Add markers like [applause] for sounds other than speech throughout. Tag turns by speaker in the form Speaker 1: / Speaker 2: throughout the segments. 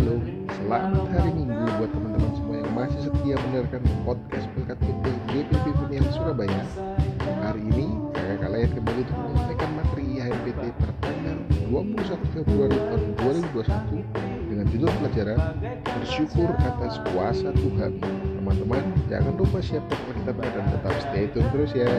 Speaker 1: Shalom, selamat hari Minggu buat teman-teman semua yang masih setia mendengarkan podcast Pelkat PT GPP Bunian Surabaya. Hari ini saya kalian kembali untuk menyampaikan materi IHMPT pertanggal 21 Februari tahun 2021 dengan judul pelajaran Bersyukur atas kuasa Tuhan. Teman-teman, jangan lupa siapkan Alkitabnya dan tetap stay tune terus ya.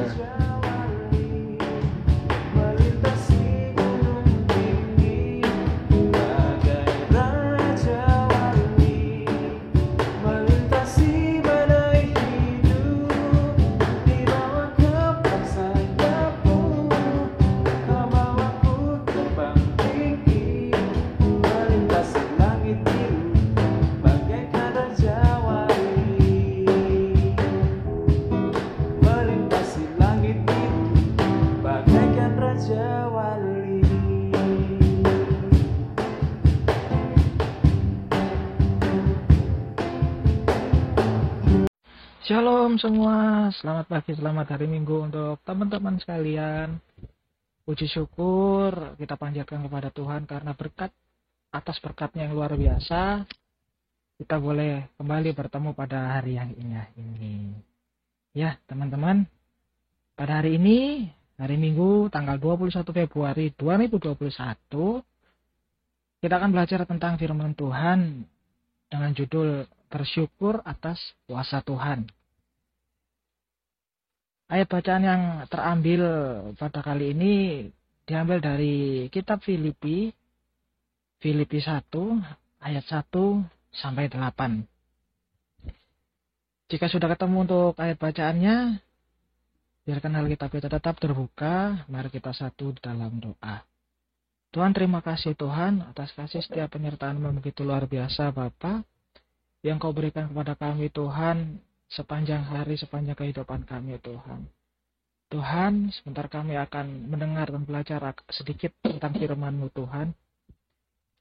Speaker 2: Shalom semua, selamat pagi, selamat hari Minggu untuk teman-teman sekalian. Puji syukur kita panjatkan kepada Tuhan karena berkat atas berkatnya yang luar biasa. Kita boleh kembali bertemu pada hari yang indah ini. Ya teman-teman, pada hari ini, hari Minggu tanggal 21 Februari 2021, kita akan belajar tentang firman Tuhan dengan judul bersyukur atas kuasa Tuhan. Ayat bacaan yang terambil pada kali ini diambil dari kitab Filipi, Filipi 1, ayat 1 sampai 8. Jika sudah ketemu untuk ayat bacaannya, biarkan hal kita tetap terbuka, mari kita satu dalam doa. Tuhan terima kasih Tuhan atas kasih setiap penyertaan begitu luar biasa Bapak yang kau berikan kepada kami Tuhan sepanjang hari, sepanjang kehidupan kami Tuhan. Tuhan, sebentar kami akan mendengar dan belajar sedikit tentang firman-Mu Tuhan.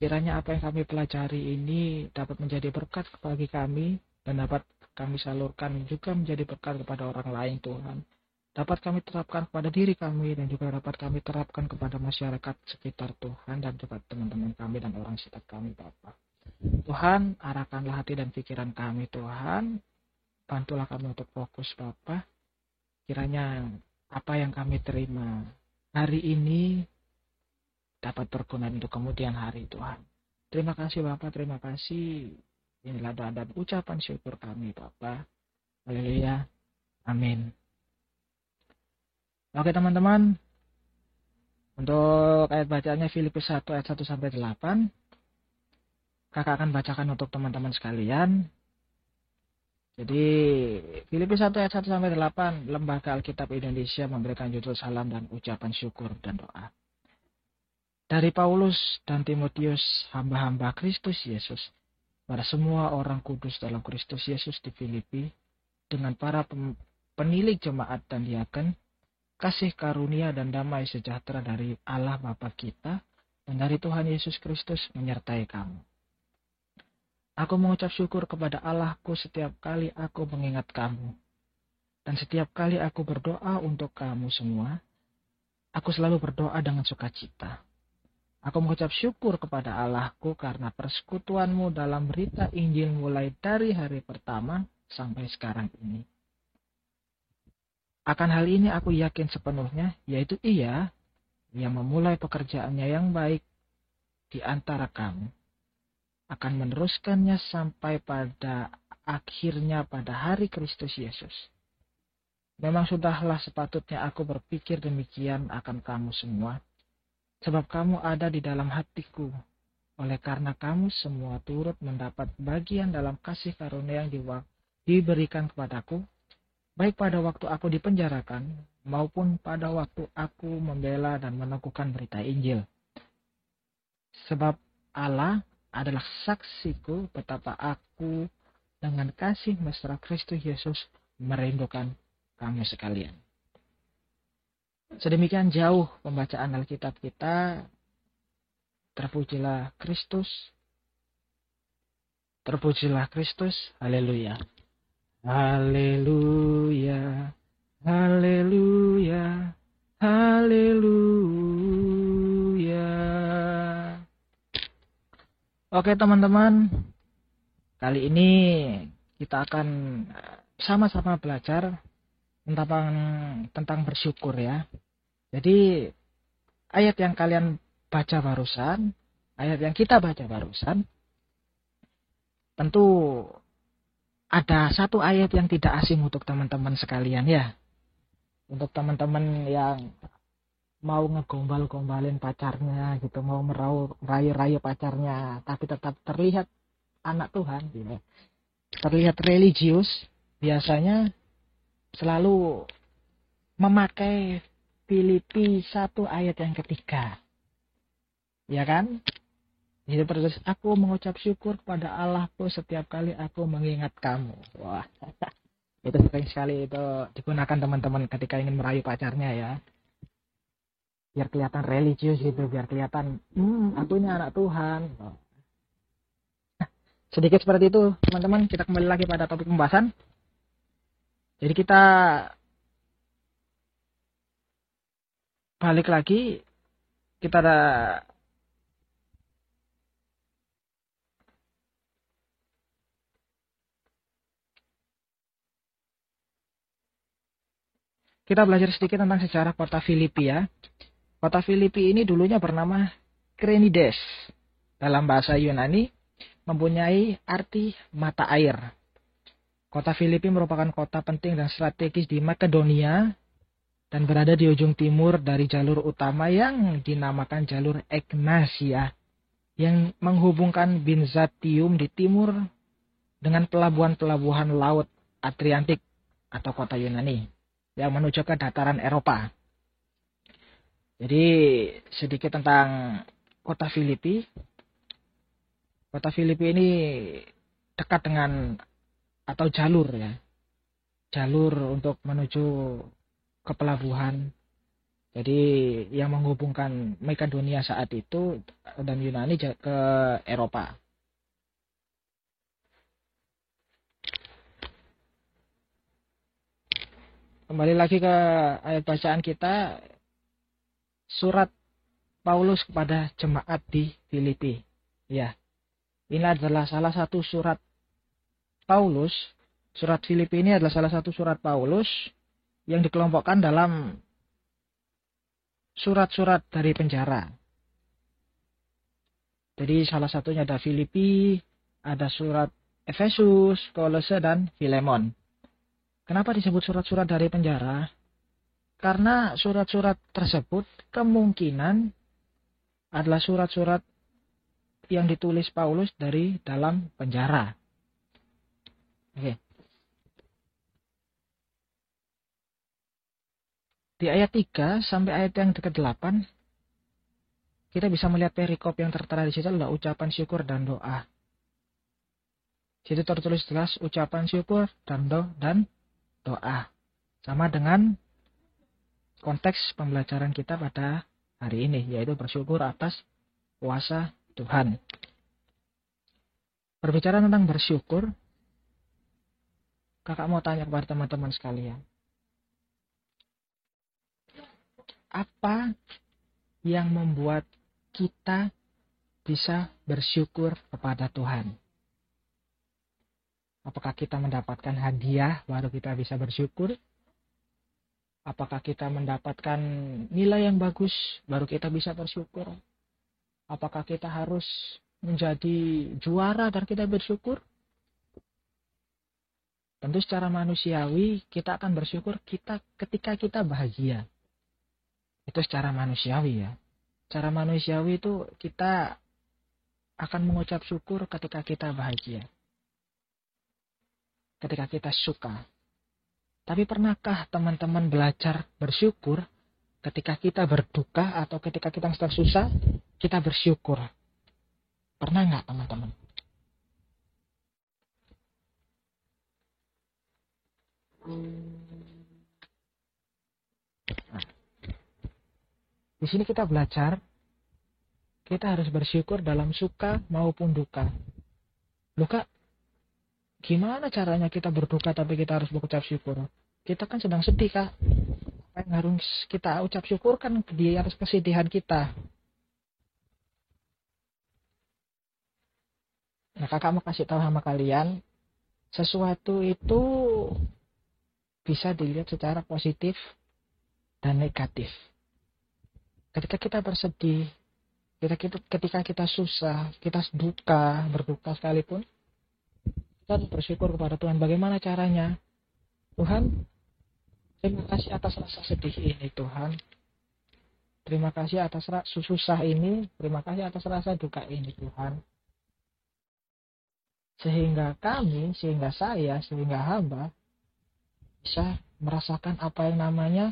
Speaker 2: Kiranya apa yang kami pelajari ini dapat menjadi berkat bagi kami dan dapat kami salurkan juga menjadi berkat kepada orang lain Tuhan. Dapat kami terapkan kepada diri kami dan juga dapat kami terapkan kepada masyarakat sekitar Tuhan dan juga teman-teman kami dan orang sekitar kami Bapak. Tuhan, arahkanlah hati dan pikiran kami, Tuhan. Bantulah kami untuk fokus, Bapak. Kiranya apa yang kami terima hari ini dapat berguna untuk kemudian hari, Tuhan. Terima kasih, Bapak. Terima kasih. Inilah doa dan ucapan syukur kami, Bapak. Haleluya. Amin. Oke, teman-teman. Untuk ayat bacaannya Filipi 1 ayat 1 sampai 8 kakak akan bacakan untuk teman-teman sekalian. Jadi Filipi 1 ayat 1 sampai 8 Lembaga Alkitab Indonesia memberikan judul salam dan ucapan syukur dan doa. Dari Paulus dan Timotius hamba-hamba Kristus Yesus pada semua orang kudus dalam Kristus Yesus di Filipi dengan para penilik jemaat dan diaken kasih karunia dan damai sejahtera dari Allah Bapa kita dan dari Tuhan Yesus Kristus menyertai kamu. Aku mengucap syukur kepada Allahku setiap kali aku mengingat kamu. Dan setiap kali aku berdoa untuk kamu semua, aku selalu berdoa dengan sukacita. Aku mengucap syukur kepada Allahku karena persekutuanmu dalam berita Injil mulai dari hari pertama sampai sekarang ini. Akan hal ini aku yakin sepenuhnya, yaitu ia yang memulai pekerjaannya yang baik di antara kamu akan meneruskannya sampai pada akhirnya pada hari Kristus Yesus. Memang sudahlah sepatutnya aku berpikir demikian akan kamu semua, sebab kamu ada di dalam hatiku. Oleh karena kamu semua turut mendapat bagian dalam kasih karunia yang diberikan kepadaku, baik pada waktu aku dipenjarakan maupun pada waktu aku membela dan meneguhkan berita Injil. Sebab Allah adalah saksiku betapa aku dengan kasih mesra Kristus Yesus merindukan kamu sekalian. Sedemikian jauh pembacaan Alkitab kita. Terpujilah Kristus. Terpujilah Kristus. Haleluya. Haleluya. Haleluya. Haleluya. Oke teman-teman, kali ini kita akan sama-sama belajar tentang tentang bersyukur ya. Jadi ayat yang kalian baca barusan, ayat yang kita baca barusan, tentu ada satu ayat yang tidak asing untuk teman-teman sekalian ya. Untuk teman-teman yang mau ngegombal-gombalin pacarnya gitu mau merau rayu-rayu pacarnya. Tapi tetap terlihat anak Tuhan gitu. terlihat religius biasanya selalu memakai Filipi satu ayat yang ketiga. Ya kan? Jadi terus aku mengucap syukur kepada Allahku setiap kali aku mengingat kamu. Wah. [laughs] Itu sering sekali itu digunakan teman-teman ketika ingin merayu pacarnya ya biar kelihatan religius gitu biar kelihatan hmm aku ini anak Tuhan. Nah, sedikit seperti itu teman-teman. Kita kembali lagi pada topik pembahasan. Jadi kita balik lagi. Kita ada kita belajar sedikit tentang sejarah kota Filipi ya. Kota Filipi ini dulunya bernama Krenides. Dalam bahasa Yunani mempunyai arti mata air. Kota Filipi merupakan kota penting dan strategis di Makedonia dan berada di ujung timur dari jalur utama yang dinamakan jalur Egnasia yang menghubungkan Binzatium di timur dengan pelabuhan-pelabuhan laut Adriatik atau kota Yunani yang menuju ke dataran Eropa. Jadi sedikit tentang kota Filipi. Kota Filipi ini dekat dengan atau jalur ya. Jalur untuk menuju ke pelabuhan. Jadi yang menghubungkan Makedonia saat itu dan Yunani ke Eropa. Kembali lagi ke ayat bacaan kita surat Paulus kepada jemaat di Filipi. Ya. Ini adalah salah satu surat Paulus. Surat Filipi ini adalah salah satu surat Paulus yang dikelompokkan dalam surat-surat dari penjara. Jadi salah satunya ada Filipi, ada surat Efesus, Kolose, dan Filemon. Kenapa disebut surat-surat dari penjara? Karena surat-surat tersebut kemungkinan adalah surat-surat yang ditulis Paulus dari dalam penjara. Oke. Di ayat 3 sampai ayat yang ke-8 kita bisa melihat perikop yang tertera di situ adalah ucapan syukur dan doa. Situ tertulis jelas ucapan syukur dan do dan doa. Sama dengan konteks pembelajaran kita pada hari ini, yaitu bersyukur atas kuasa Tuhan. Berbicara tentang bersyukur, kakak mau tanya kepada teman-teman sekalian. Apa yang membuat kita bisa bersyukur kepada Tuhan? Apakah kita mendapatkan hadiah baru kita bisa bersyukur? Apakah kita mendapatkan nilai yang bagus baru kita bisa bersyukur? Apakah kita harus menjadi juara dan kita bersyukur? Tentu secara manusiawi kita akan bersyukur kita ketika kita bahagia. Itu secara manusiawi ya. Secara manusiawi itu kita akan mengucap syukur ketika kita bahagia. Ketika kita suka. Tapi pernahkah teman-teman belajar bersyukur ketika kita berduka atau ketika kita sedang susah, kita bersyukur? Pernah nggak teman-teman? Di sini kita belajar, kita harus bersyukur dalam suka maupun duka. Luka, gimana caranya kita berduka tapi kita harus mengucap syukur? Kita kan sedang sedih kak apa yang harus kita ucap syukur kan di atas kesedihan kita Nah, kakak mau kasih tahu sama kalian, sesuatu itu bisa dilihat secara positif dan negatif. Ketika kita bersedih, kita ketika kita susah, kita duka, berduka sekalipun, kita bersyukur kepada Tuhan. Bagaimana caranya? Tuhan, terima kasih atas rasa sedih ini, Tuhan. Terima kasih atas rasa susah ini, terima kasih atas rasa duka ini, Tuhan sehingga kami, sehingga saya, sehingga hamba bisa merasakan apa yang namanya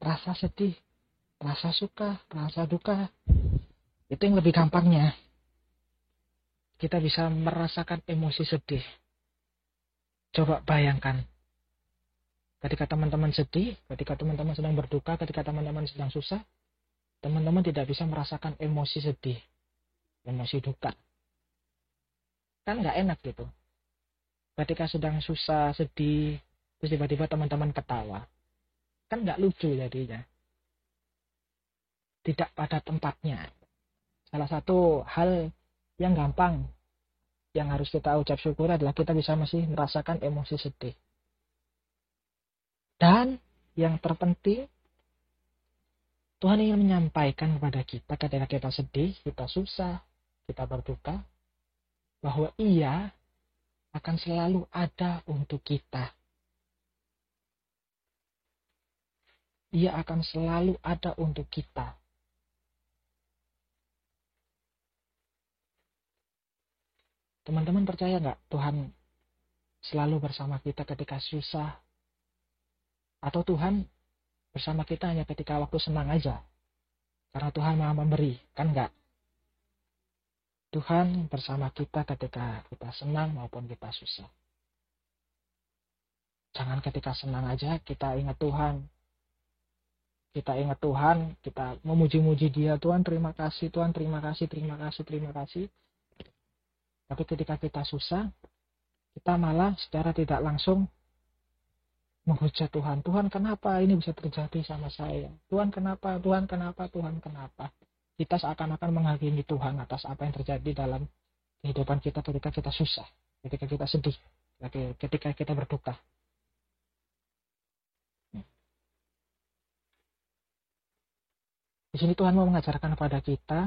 Speaker 2: rasa sedih, rasa suka, rasa duka. Itu yang lebih gampangnya. Kita bisa merasakan emosi sedih. Coba bayangkan. Ketika teman-teman sedih, ketika teman-teman sedang berduka, ketika teman-teman sedang susah, teman-teman tidak bisa merasakan emosi sedih, emosi duka. Kan nggak enak gitu. Ketika sedang susah sedih terus tiba-tiba teman-teman ketawa. Kan nggak lucu jadinya. Tidak pada tempatnya. Salah satu hal yang gampang yang harus kita ucap syukur adalah kita bisa masih merasakan emosi sedih dan yang terpenting Tuhan ingin menyampaikan kepada kita ketika kita sedih, kita susah, kita berduka, bahwa Ia akan selalu ada untuk kita. Ia akan selalu ada untuk kita. Teman-teman percaya nggak Tuhan selalu bersama kita ketika susah? Atau Tuhan bersama kita hanya ketika waktu senang aja? Karena Tuhan maha memberi, kan nggak? Tuhan bersama kita ketika kita senang maupun kita susah. Jangan ketika senang aja kita ingat Tuhan. Kita ingat Tuhan, kita memuji-muji Dia. Tuhan terima kasih, Tuhan terima kasih, terima kasih, terima kasih. Tapi ketika kita susah, kita malah secara tidak langsung menghujat Tuhan. Tuhan kenapa ini bisa terjadi sama saya? Tuhan kenapa? Tuhan kenapa? Tuhan kenapa? kita seakan-akan menghakimi Tuhan atas apa yang terjadi dalam kehidupan kita ketika kita susah, ketika kita sedih, ketika kita berduka. Di sini Tuhan mau mengajarkan kepada kita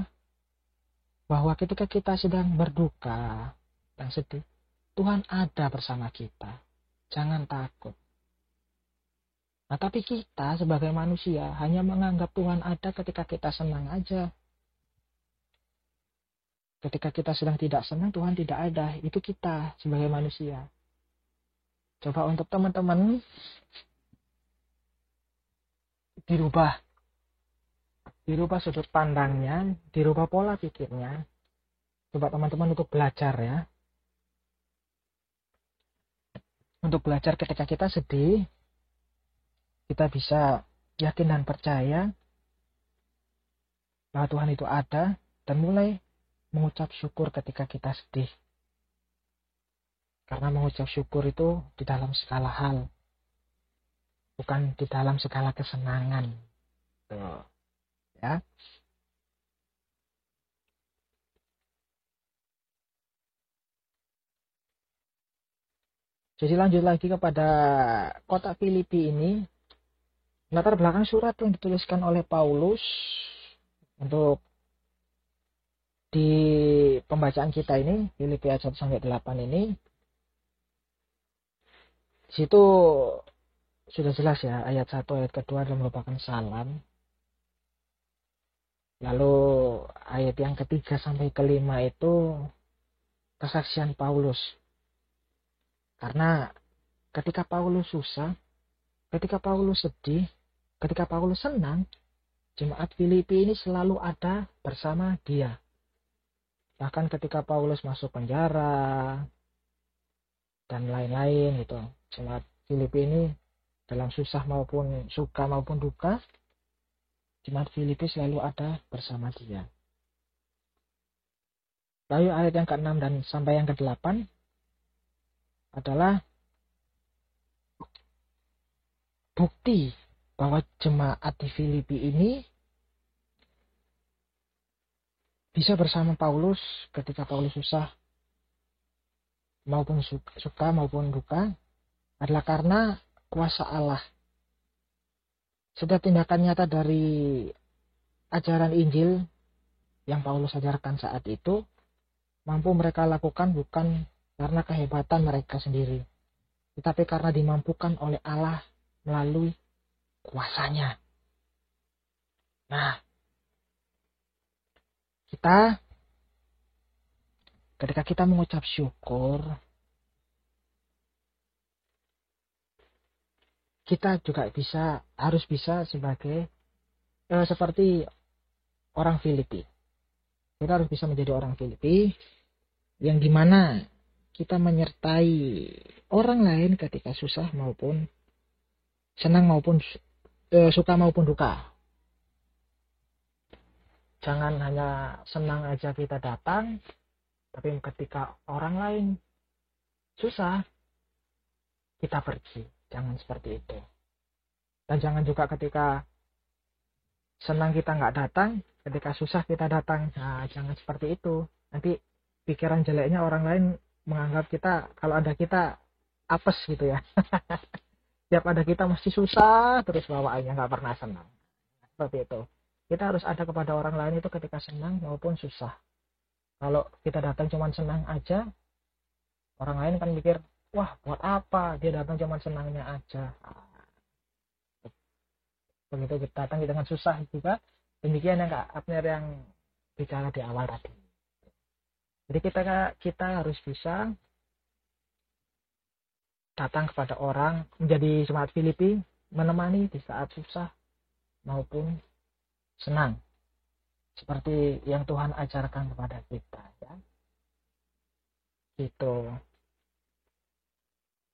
Speaker 2: bahwa ketika kita sedang berduka dan sedih, Tuhan ada bersama kita. Jangan takut. Nah, tapi kita sebagai manusia hanya menganggap Tuhan ada ketika kita senang aja, Ketika kita sedang tidak senang, Tuhan tidak ada. Itu kita sebagai manusia. Coba untuk teman-teman dirubah. Dirubah sudut pandangnya, dirubah pola pikirnya. Coba teman-teman untuk belajar ya. Untuk belajar ketika kita sedih, kita bisa yakin dan percaya bahwa Tuhan itu ada dan mulai mengucap syukur ketika kita sedih. Karena mengucap syukur itu di dalam segala hal. Bukan di dalam segala kesenangan. Tuh. Ya. Jadi lanjut lagi kepada kota Filipi ini. Latar belakang surat yang dituliskan oleh Paulus untuk di pembacaan kita ini Filipi ayat 1 sampai 8 ini di situ sudah jelas ya ayat 1 ayat kedua adalah merupakan salam. Lalu ayat yang ketiga sampai kelima itu kesaksian Paulus. Karena ketika Paulus susah ketika Paulus sedih ketika Paulus senang jemaat Filipi ini selalu ada bersama dia. Bahkan ketika Paulus masuk penjara dan lain-lain gitu jemaat Filipi ini dalam susah maupun suka maupun duka jemaat Filipi selalu ada bersama dia. Lalu ayat yang ke-6 dan sampai yang ke-8 adalah bukti bahwa jemaat di Filipi ini bisa bersama Paulus ketika Paulus susah, maupun suka, maupun duka adalah karena kuasa Allah. Setiap tindakan nyata dari ajaran Injil yang Paulus ajarkan saat itu mampu mereka lakukan bukan karena kehebatan mereka sendiri, tetapi karena dimampukan oleh Allah melalui kuasanya. Nah, kita ketika kita mengucap syukur, kita juga bisa harus bisa sebagai eh, seperti orang Filipi. Kita harus bisa menjadi orang Filipi yang di mana kita menyertai orang lain ketika susah maupun senang maupun eh, suka maupun duka. Jangan hanya senang aja kita datang, tapi ketika orang lain susah, kita pergi. Jangan seperti itu. Dan jangan juga ketika senang kita nggak datang, ketika susah kita datang. Nah, jangan seperti itu. Nanti pikiran jeleknya orang lain menganggap kita, kalau ada kita, apes gitu ya. [laughs] Tiap ada kita mesti susah, terus bawaannya nggak pernah senang. Seperti itu. Kita harus ada kepada orang lain itu ketika senang maupun susah. Kalau kita datang cuma senang aja, orang lain kan mikir, wah buat apa dia datang cuma senangnya aja. Begitu kita datang dengan susah juga, demikian yang Kak Abner yang bicara di awal tadi. Jadi kita kita harus bisa datang kepada orang menjadi semangat Filipi menemani di saat susah maupun senang. Seperti yang Tuhan ajarkan kepada kita ya. Gitu.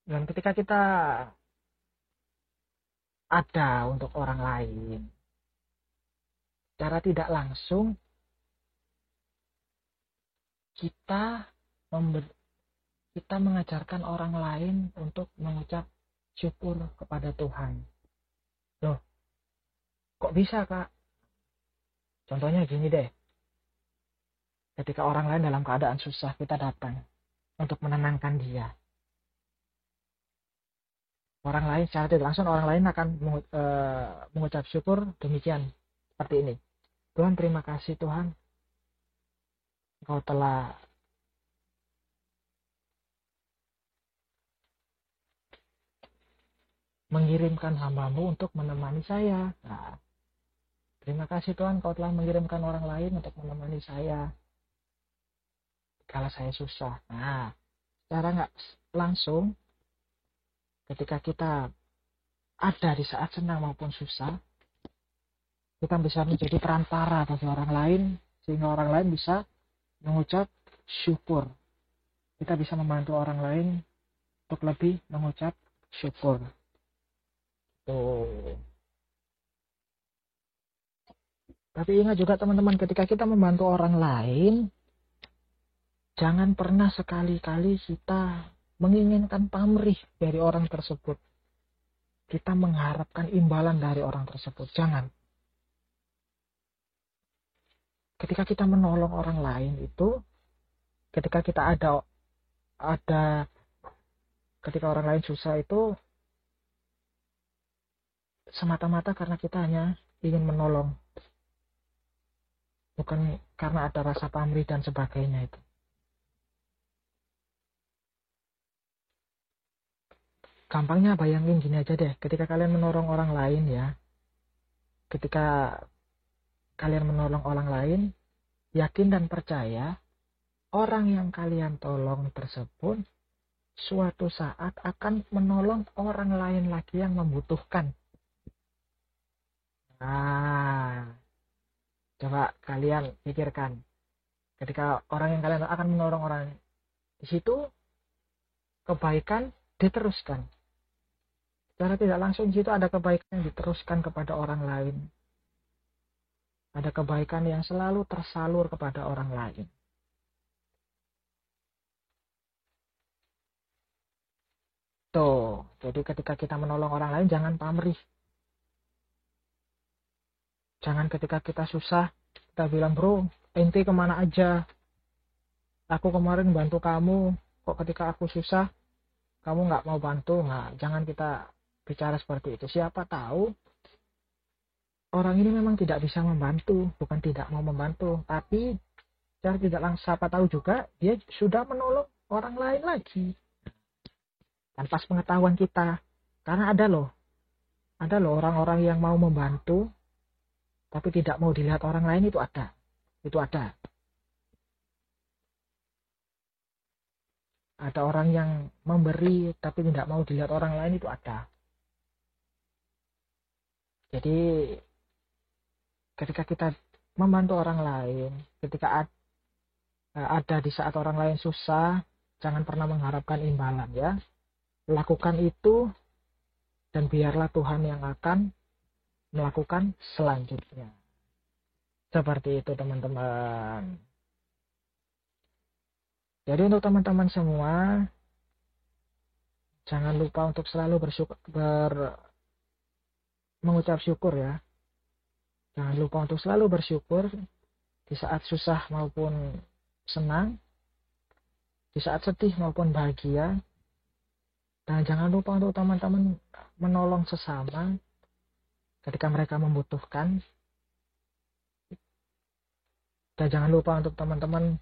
Speaker 2: Dan ketika kita ada untuk orang lain cara tidak langsung kita member, kita mengajarkan orang lain untuk mengucap syukur kepada Tuhan. Loh, kok bisa kak? Contohnya gini deh. Ketika orang lain dalam keadaan susah, kita datang untuk menenangkan dia. Orang lain secara tidak langsung orang lain akan eh, mengucap syukur demikian seperti ini. Tuhan terima kasih Tuhan. Engkau telah mengirimkan hambamu untuk menemani saya. Nah, Terima kasih Tuhan kau telah mengirimkan orang lain untuk menemani saya. Kalau saya susah. Nah, secara nggak langsung, ketika kita ada di saat senang maupun susah, kita bisa menjadi perantara bagi orang lain, sehingga orang lain bisa mengucap syukur. Kita bisa membantu orang lain untuk lebih mengucap syukur. Tuh. Tapi ingat juga teman-teman ketika kita membantu orang lain, jangan pernah sekali-kali kita menginginkan pamrih dari orang tersebut. Kita mengharapkan imbalan dari orang tersebut. Jangan. Ketika kita menolong orang lain itu, ketika kita ada ada ketika orang lain susah itu semata-mata karena kita hanya ingin menolong. Bukan karena ada rasa pamrih dan sebagainya itu. Gampangnya bayangin gini aja deh ketika kalian menolong orang lain ya ketika kalian menolong orang lain yakin dan percaya orang yang kalian tolong tersebut suatu saat akan menolong orang lain lagi yang membutuhkan nah Coba kalian pikirkan. Ketika orang yang kalian akan menolong orang di situ, kebaikan diteruskan. Secara tidak langsung di situ ada kebaikan yang diteruskan kepada orang lain. Ada kebaikan yang selalu tersalur kepada orang lain. Tuh, jadi ketika kita menolong orang lain jangan pamrih Jangan ketika kita susah, kita bilang, bro, ente ke mana aja? Aku kemarin bantu kamu, kok ketika aku susah kamu nggak mau bantu? Nah jangan kita bicara seperti itu. Siapa tahu orang ini memang tidak bisa membantu bukan tidak mau membantu tapi cara tidak langsung siapa tahu juga dia sudah menolong orang lain lagi. Tanpa pengetahuan kita. Karena ada loh ada loh orang-orang yang mau membantu tapi tidak mau dilihat orang lain itu ada. Itu ada. Ada orang yang memberi tapi tidak mau dilihat orang lain itu ada. Jadi ketika kita membantu orang lain ketika eh, ada di saat orang lain susah jangan pernah mengharapkan imbalan ya. Lakukan itu dan biarlah Tuhan yang akan melakukan selanjutnya seperti itu teman-teman jadi untuk teman-teman semua, jangan lupa untuk selalu bersyukur, ber, mengucap syukur ya. Jangan lupa untuk selalu bersyukur di saat susah maupun senang, di saat sedih maupun bahagia. Dan jangan lupa untuk teman-teman menolong sesama ketika mereka membutuhkan. Dan jangan lupa untuk teman-teman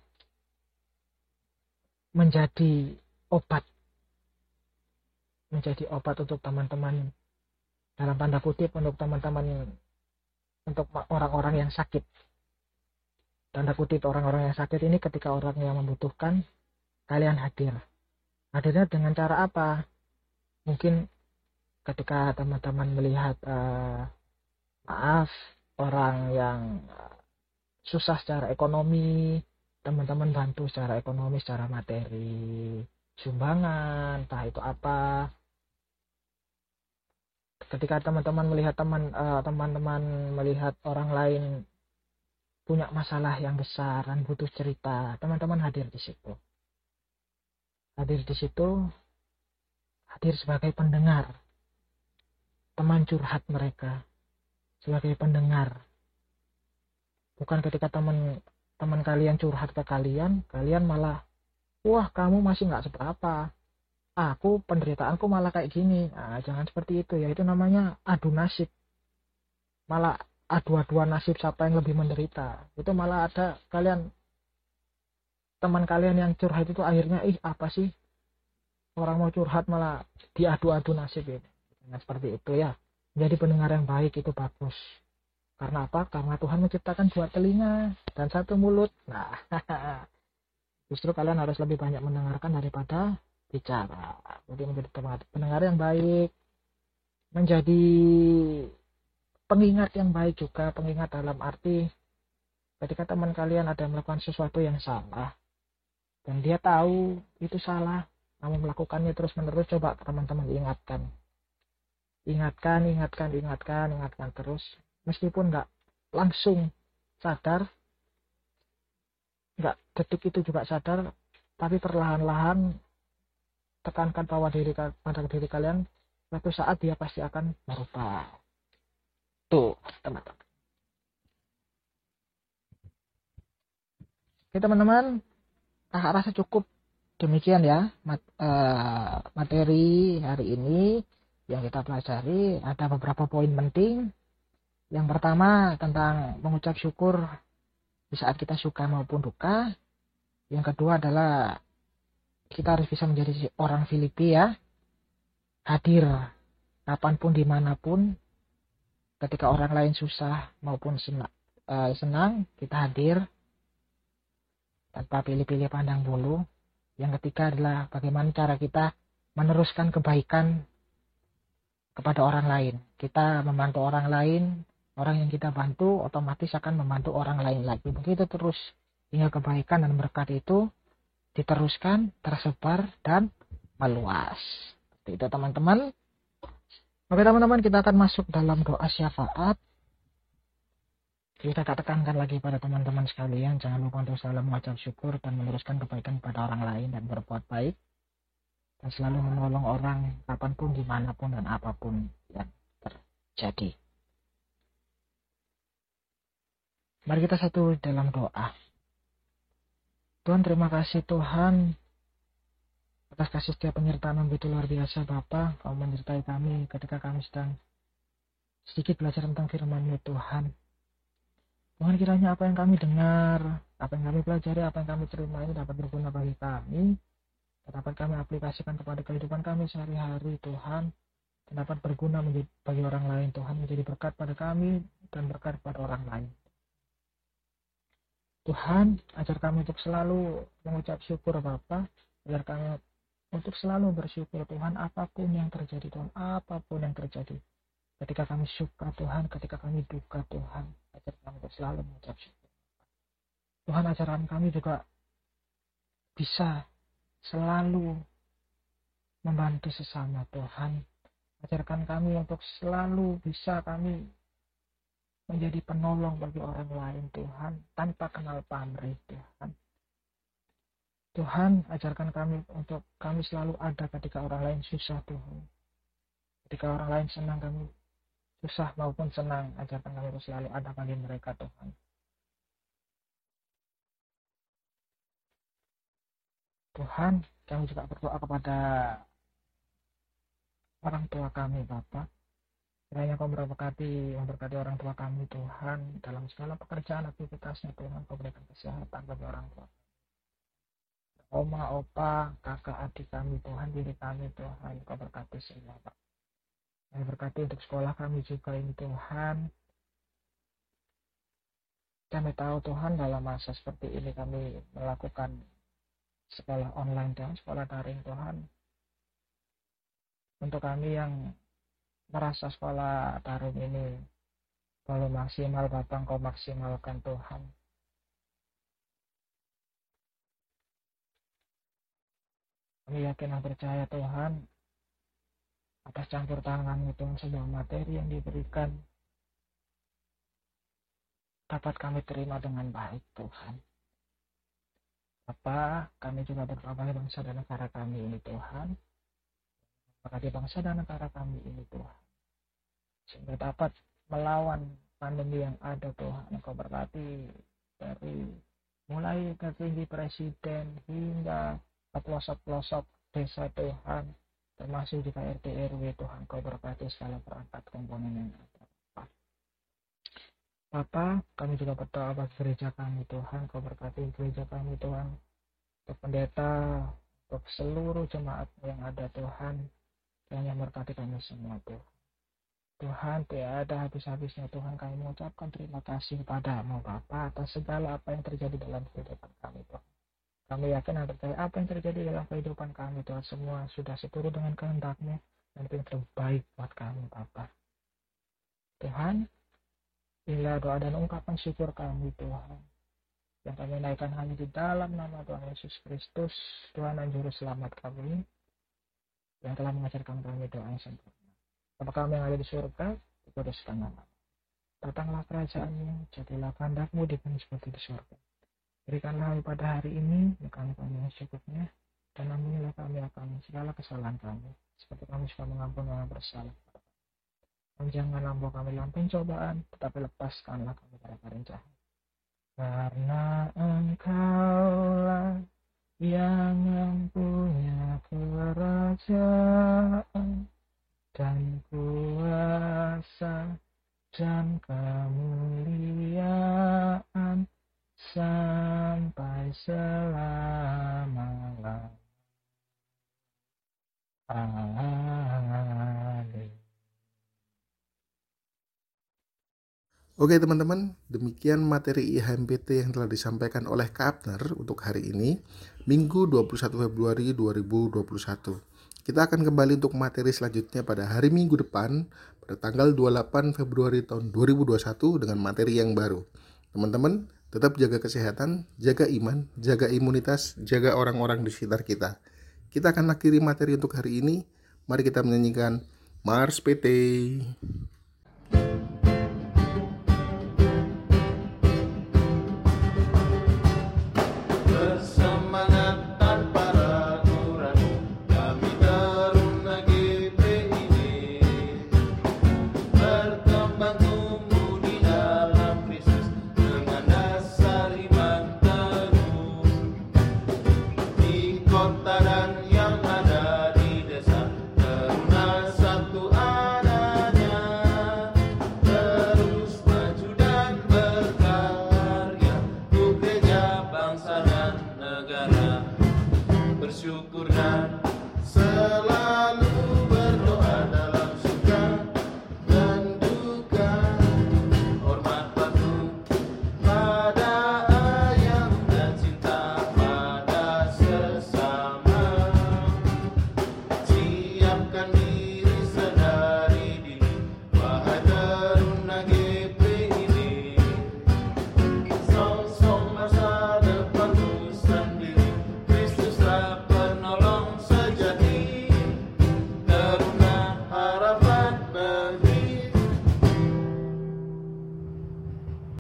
Speaker 2: menjadi obat. Menjadi obat untuk teman-teman. Dalam tanda kutip untuk teman-teman untuk orang-orang yang sakit. Tanda kutip orang-orang yang sakit ini ketika orang yang membutuhkan kalian hadir. Hadirnya dengan cara apa? Mungkin ketika teman-teman melihat uh, maaf orang yang susah secara ekonomi teman-teman bantu secara ekonomi secara materi sumbangan entah itu apa. Ketika teman-teman melihat teman uh, teman-teman melihat orang lain punya masalah yang besar dan butuh cerita teman-teman hadir di situ. Hadir di situ hadir sebagai pendengar teman curhat mereka sebagai pendengar. Bukan ketika teman teman kalian curhat ke kalian kalian malah wah kamu masih nggak seberapa. Aku penderitaanku malah kayak gini. Nah, jangan seperti itu ya. Itu namanya adu nasib. Malah adu-aduan nasib siapa yang lebih menderita. Itu malah ada kalian teman kalian yang curhat itu akhirnya ih apa sih? Orang mau curhat malah diadu-adu nasib ini. Nah, seperti itu ya jadi pendengar yang baik itu bagus karena apa? Karena Tuhan menciptakan dua telinga dan satu mulut. Nah, [laughs] justru kalian harus lebih banyak mendengarkan daripada bicara. Jadi menjadi pendengar yang baik, menjadi pengingat yang baik juga, pengingat dalam arti ketika teman kalian ada melakukan sesuatu yang salah dan dia tahu itu salah, namun melakukannya terus menerus coba teman-teman ingatkan. Ingatkan, ingatkan, ingatkan, ingatkan terus. Meskipun nggak langsung sadar nggak detik itu juga sadar tapi perlahan-lahan tekankan bahwa diri pada diri kalian suatu saat dia pasti akan berubah tuh teman-teman. Oke teman-teman. Ah, rasa cukup. Demikian ya uh, materi hari ini yang kita pelajari ada beberapa poin penting yang pertama tentang mengucap syukur di saat kita suka maupun duka. Yang kedua adalah kita harus bisa menjadi orang Filipi ya. Hadir kapan pun di mana pun ketika orang lain susah maupun senang, uh, senang kita hadir tanpa pilih-pilih pandang bulu. Yang ketiga adalah bagaimana cara kita meneruskan kebaikan kepada orang lain. Kita membantu orang lain orang yang kita bantu otomatis akan membantu orang lain lagi. Begitu terus. Hingga kebaikan dan berkat itu diteruskan tersebar dan meluas. Itu teman-teman. Oke teman-teman kita akan masuk dalam doa syafaat. Kita tekankan lagi pada teman-teman sekalian jangan lupa untuk selalu mengucap syukur dan meneruskan kebaikan pada orang lain dan berbuat baik dan selalu menolong orang kapan pun di mana pun dan apa pun yang terjadi. Mari kita satu dalam doa. Tuhan terima kasih Tuhan atas kasih setiap penyertaan yang begitu luar biasa Bapa. Kau menyertai kami ketika kami sedang sedikit belajar tentang firman-Mu Tuhan. Tuhan kiranya apa yang kami dengar apa yang kami pelajari apa yang kami terima ini dapat berguna bagi kami dapat kami aplikasikan kepada kehidupan kami sehari-hari Tuhan. Dan dapat berguna menjadi, bagi orang lain Tuhan menjadi berkat pada kami dan berkat pada orang lain. Tuhan ajar kami untuk selalu mengucap syukur Bapa. Ajar kami untuk selalu bersyukur Tuhan apa pun yang terjadi Tuhan apa pun yang terjadi. Ketika kami suka Tuhan ketika kami duka Tuhan ajar kami untuk selalu mengucap syukur. Tuhan ajaran kami juga bisa selalu membantu sesama Tuhan ajarkan kami untuk selalu bisa kami menjadi penolong bagi orang lain Tuhan tanpa kenal pamrih Tuhan Tuhan, ajarkan kami untuk kami selalu ada ketika orang lain susah, Tuhan. Ketika orang lain senang, kami susah maupun senang. Ajarkan kami untuk selalu ada bagi mereka, Tuhan. Tuhan, kami juga berdoa kepada orang tua kami, Bapak. Kiranya kau memberkati, memberkati orang tua kami, Tuhan, dalam segala pekerjaan aktivitasnya, Tuhan, kau berikan kesehatan bagi orang tua oma, opa, kakak, adik kami, Tuhan, diri kami, Tuhan, Kau berkati semua, Pak. Kami berkati untuk sekolah kami juga ini, Tuhan. Kami tahu, Tuhan, dalam masa seperti ini kami melakukan sekolah online, Tuhan, sekolah daring, Tuhan. Untuk kami yang merasa sekolah daring ini belum maksimal, Bapak, Kau maksimalkan, Tuhan Kami yakin dan percaya Tuhan atas campur tangan Tuhan sebuah materi yang diberikan dapat kami terima dengan baik Tuhan. Apa kami juga berdoa bagi bangsa dan negara kami ini Tuhan. Berkati bangsa dan negara kami ini Tuhan. Sehingga dapat melawan pandemi yang ada Tuhan. Engkau berkati dari mulai tertinggi presiden hingga ke pelosok-pelosok desa Tuhan termasuk di KRT RW Tuhan kau berkati segala perangkat komponen yang ada Bapak kami juga berdoa bagi gereja kami Tuhan. Kau berkati gereja kami Tuhan. Untuk pendeta untuk seluruh jemaat yang ada Tuhan. Dan yang berkati kami semua Tuhan. Tuhan tidak ada habis-habisnya Tuhan. Kami mengucapkan terima kasih kepadamu Bapak atas segala apa yang terjadi dalam kehidupan kami Tuhan. Kami yakin dan percaya apa yang terjadi dalam kehidupan kami Tuhan. Semua sudah seturut dengan kehendakmu dan itu yang terbaik buat kami Bapa. Tuhan, inilah doa dan ungkapan syukur kami Tuhan. Yang kami naikkan hanya di dalam nama Tuhan Yesus Kristus, Tuhan dan Juru Selamat kami, yang telah mengajarkan kami doa yang sempurna. Bapa kami yang ada di surga, dikuduskan nama. Datanglah kerajaanmu, jadilah kehendakmu di bumi seperti di surga. Berikanlah kami pada hari ini makan kami yang secukupnya, dan ampunilah kami akan segala kesalahan kami, seperti kami suka mengampuni orang bersalah. Janganlah membawa kami dalam pencobaan, tetapi lepaskanlah kami dari jahat. Karena engkaulah yang mempunyai kerajaan dan kuasa dan kemuliaan sampai selama-lamanya.
Speaker 1: Oke teman-teman, demikian materi IHMPT yang telah disampaikan oleh Kapner untuk hari ini, Minggu 21 Februari 2021. Kita akan kembali untuk materi selanjutnya pada hari Minggu depan, pada tanggal 28 Februari tahun 2021 dengan materi yang baru. Teman-teman, Tetap jaga kesehatan, jaga iman, jaga imunitas, jaga orang-orang di sekitar kita. Kita akan akhiri materi untuk hari ini. Mari kita menyanyikan Mars PT.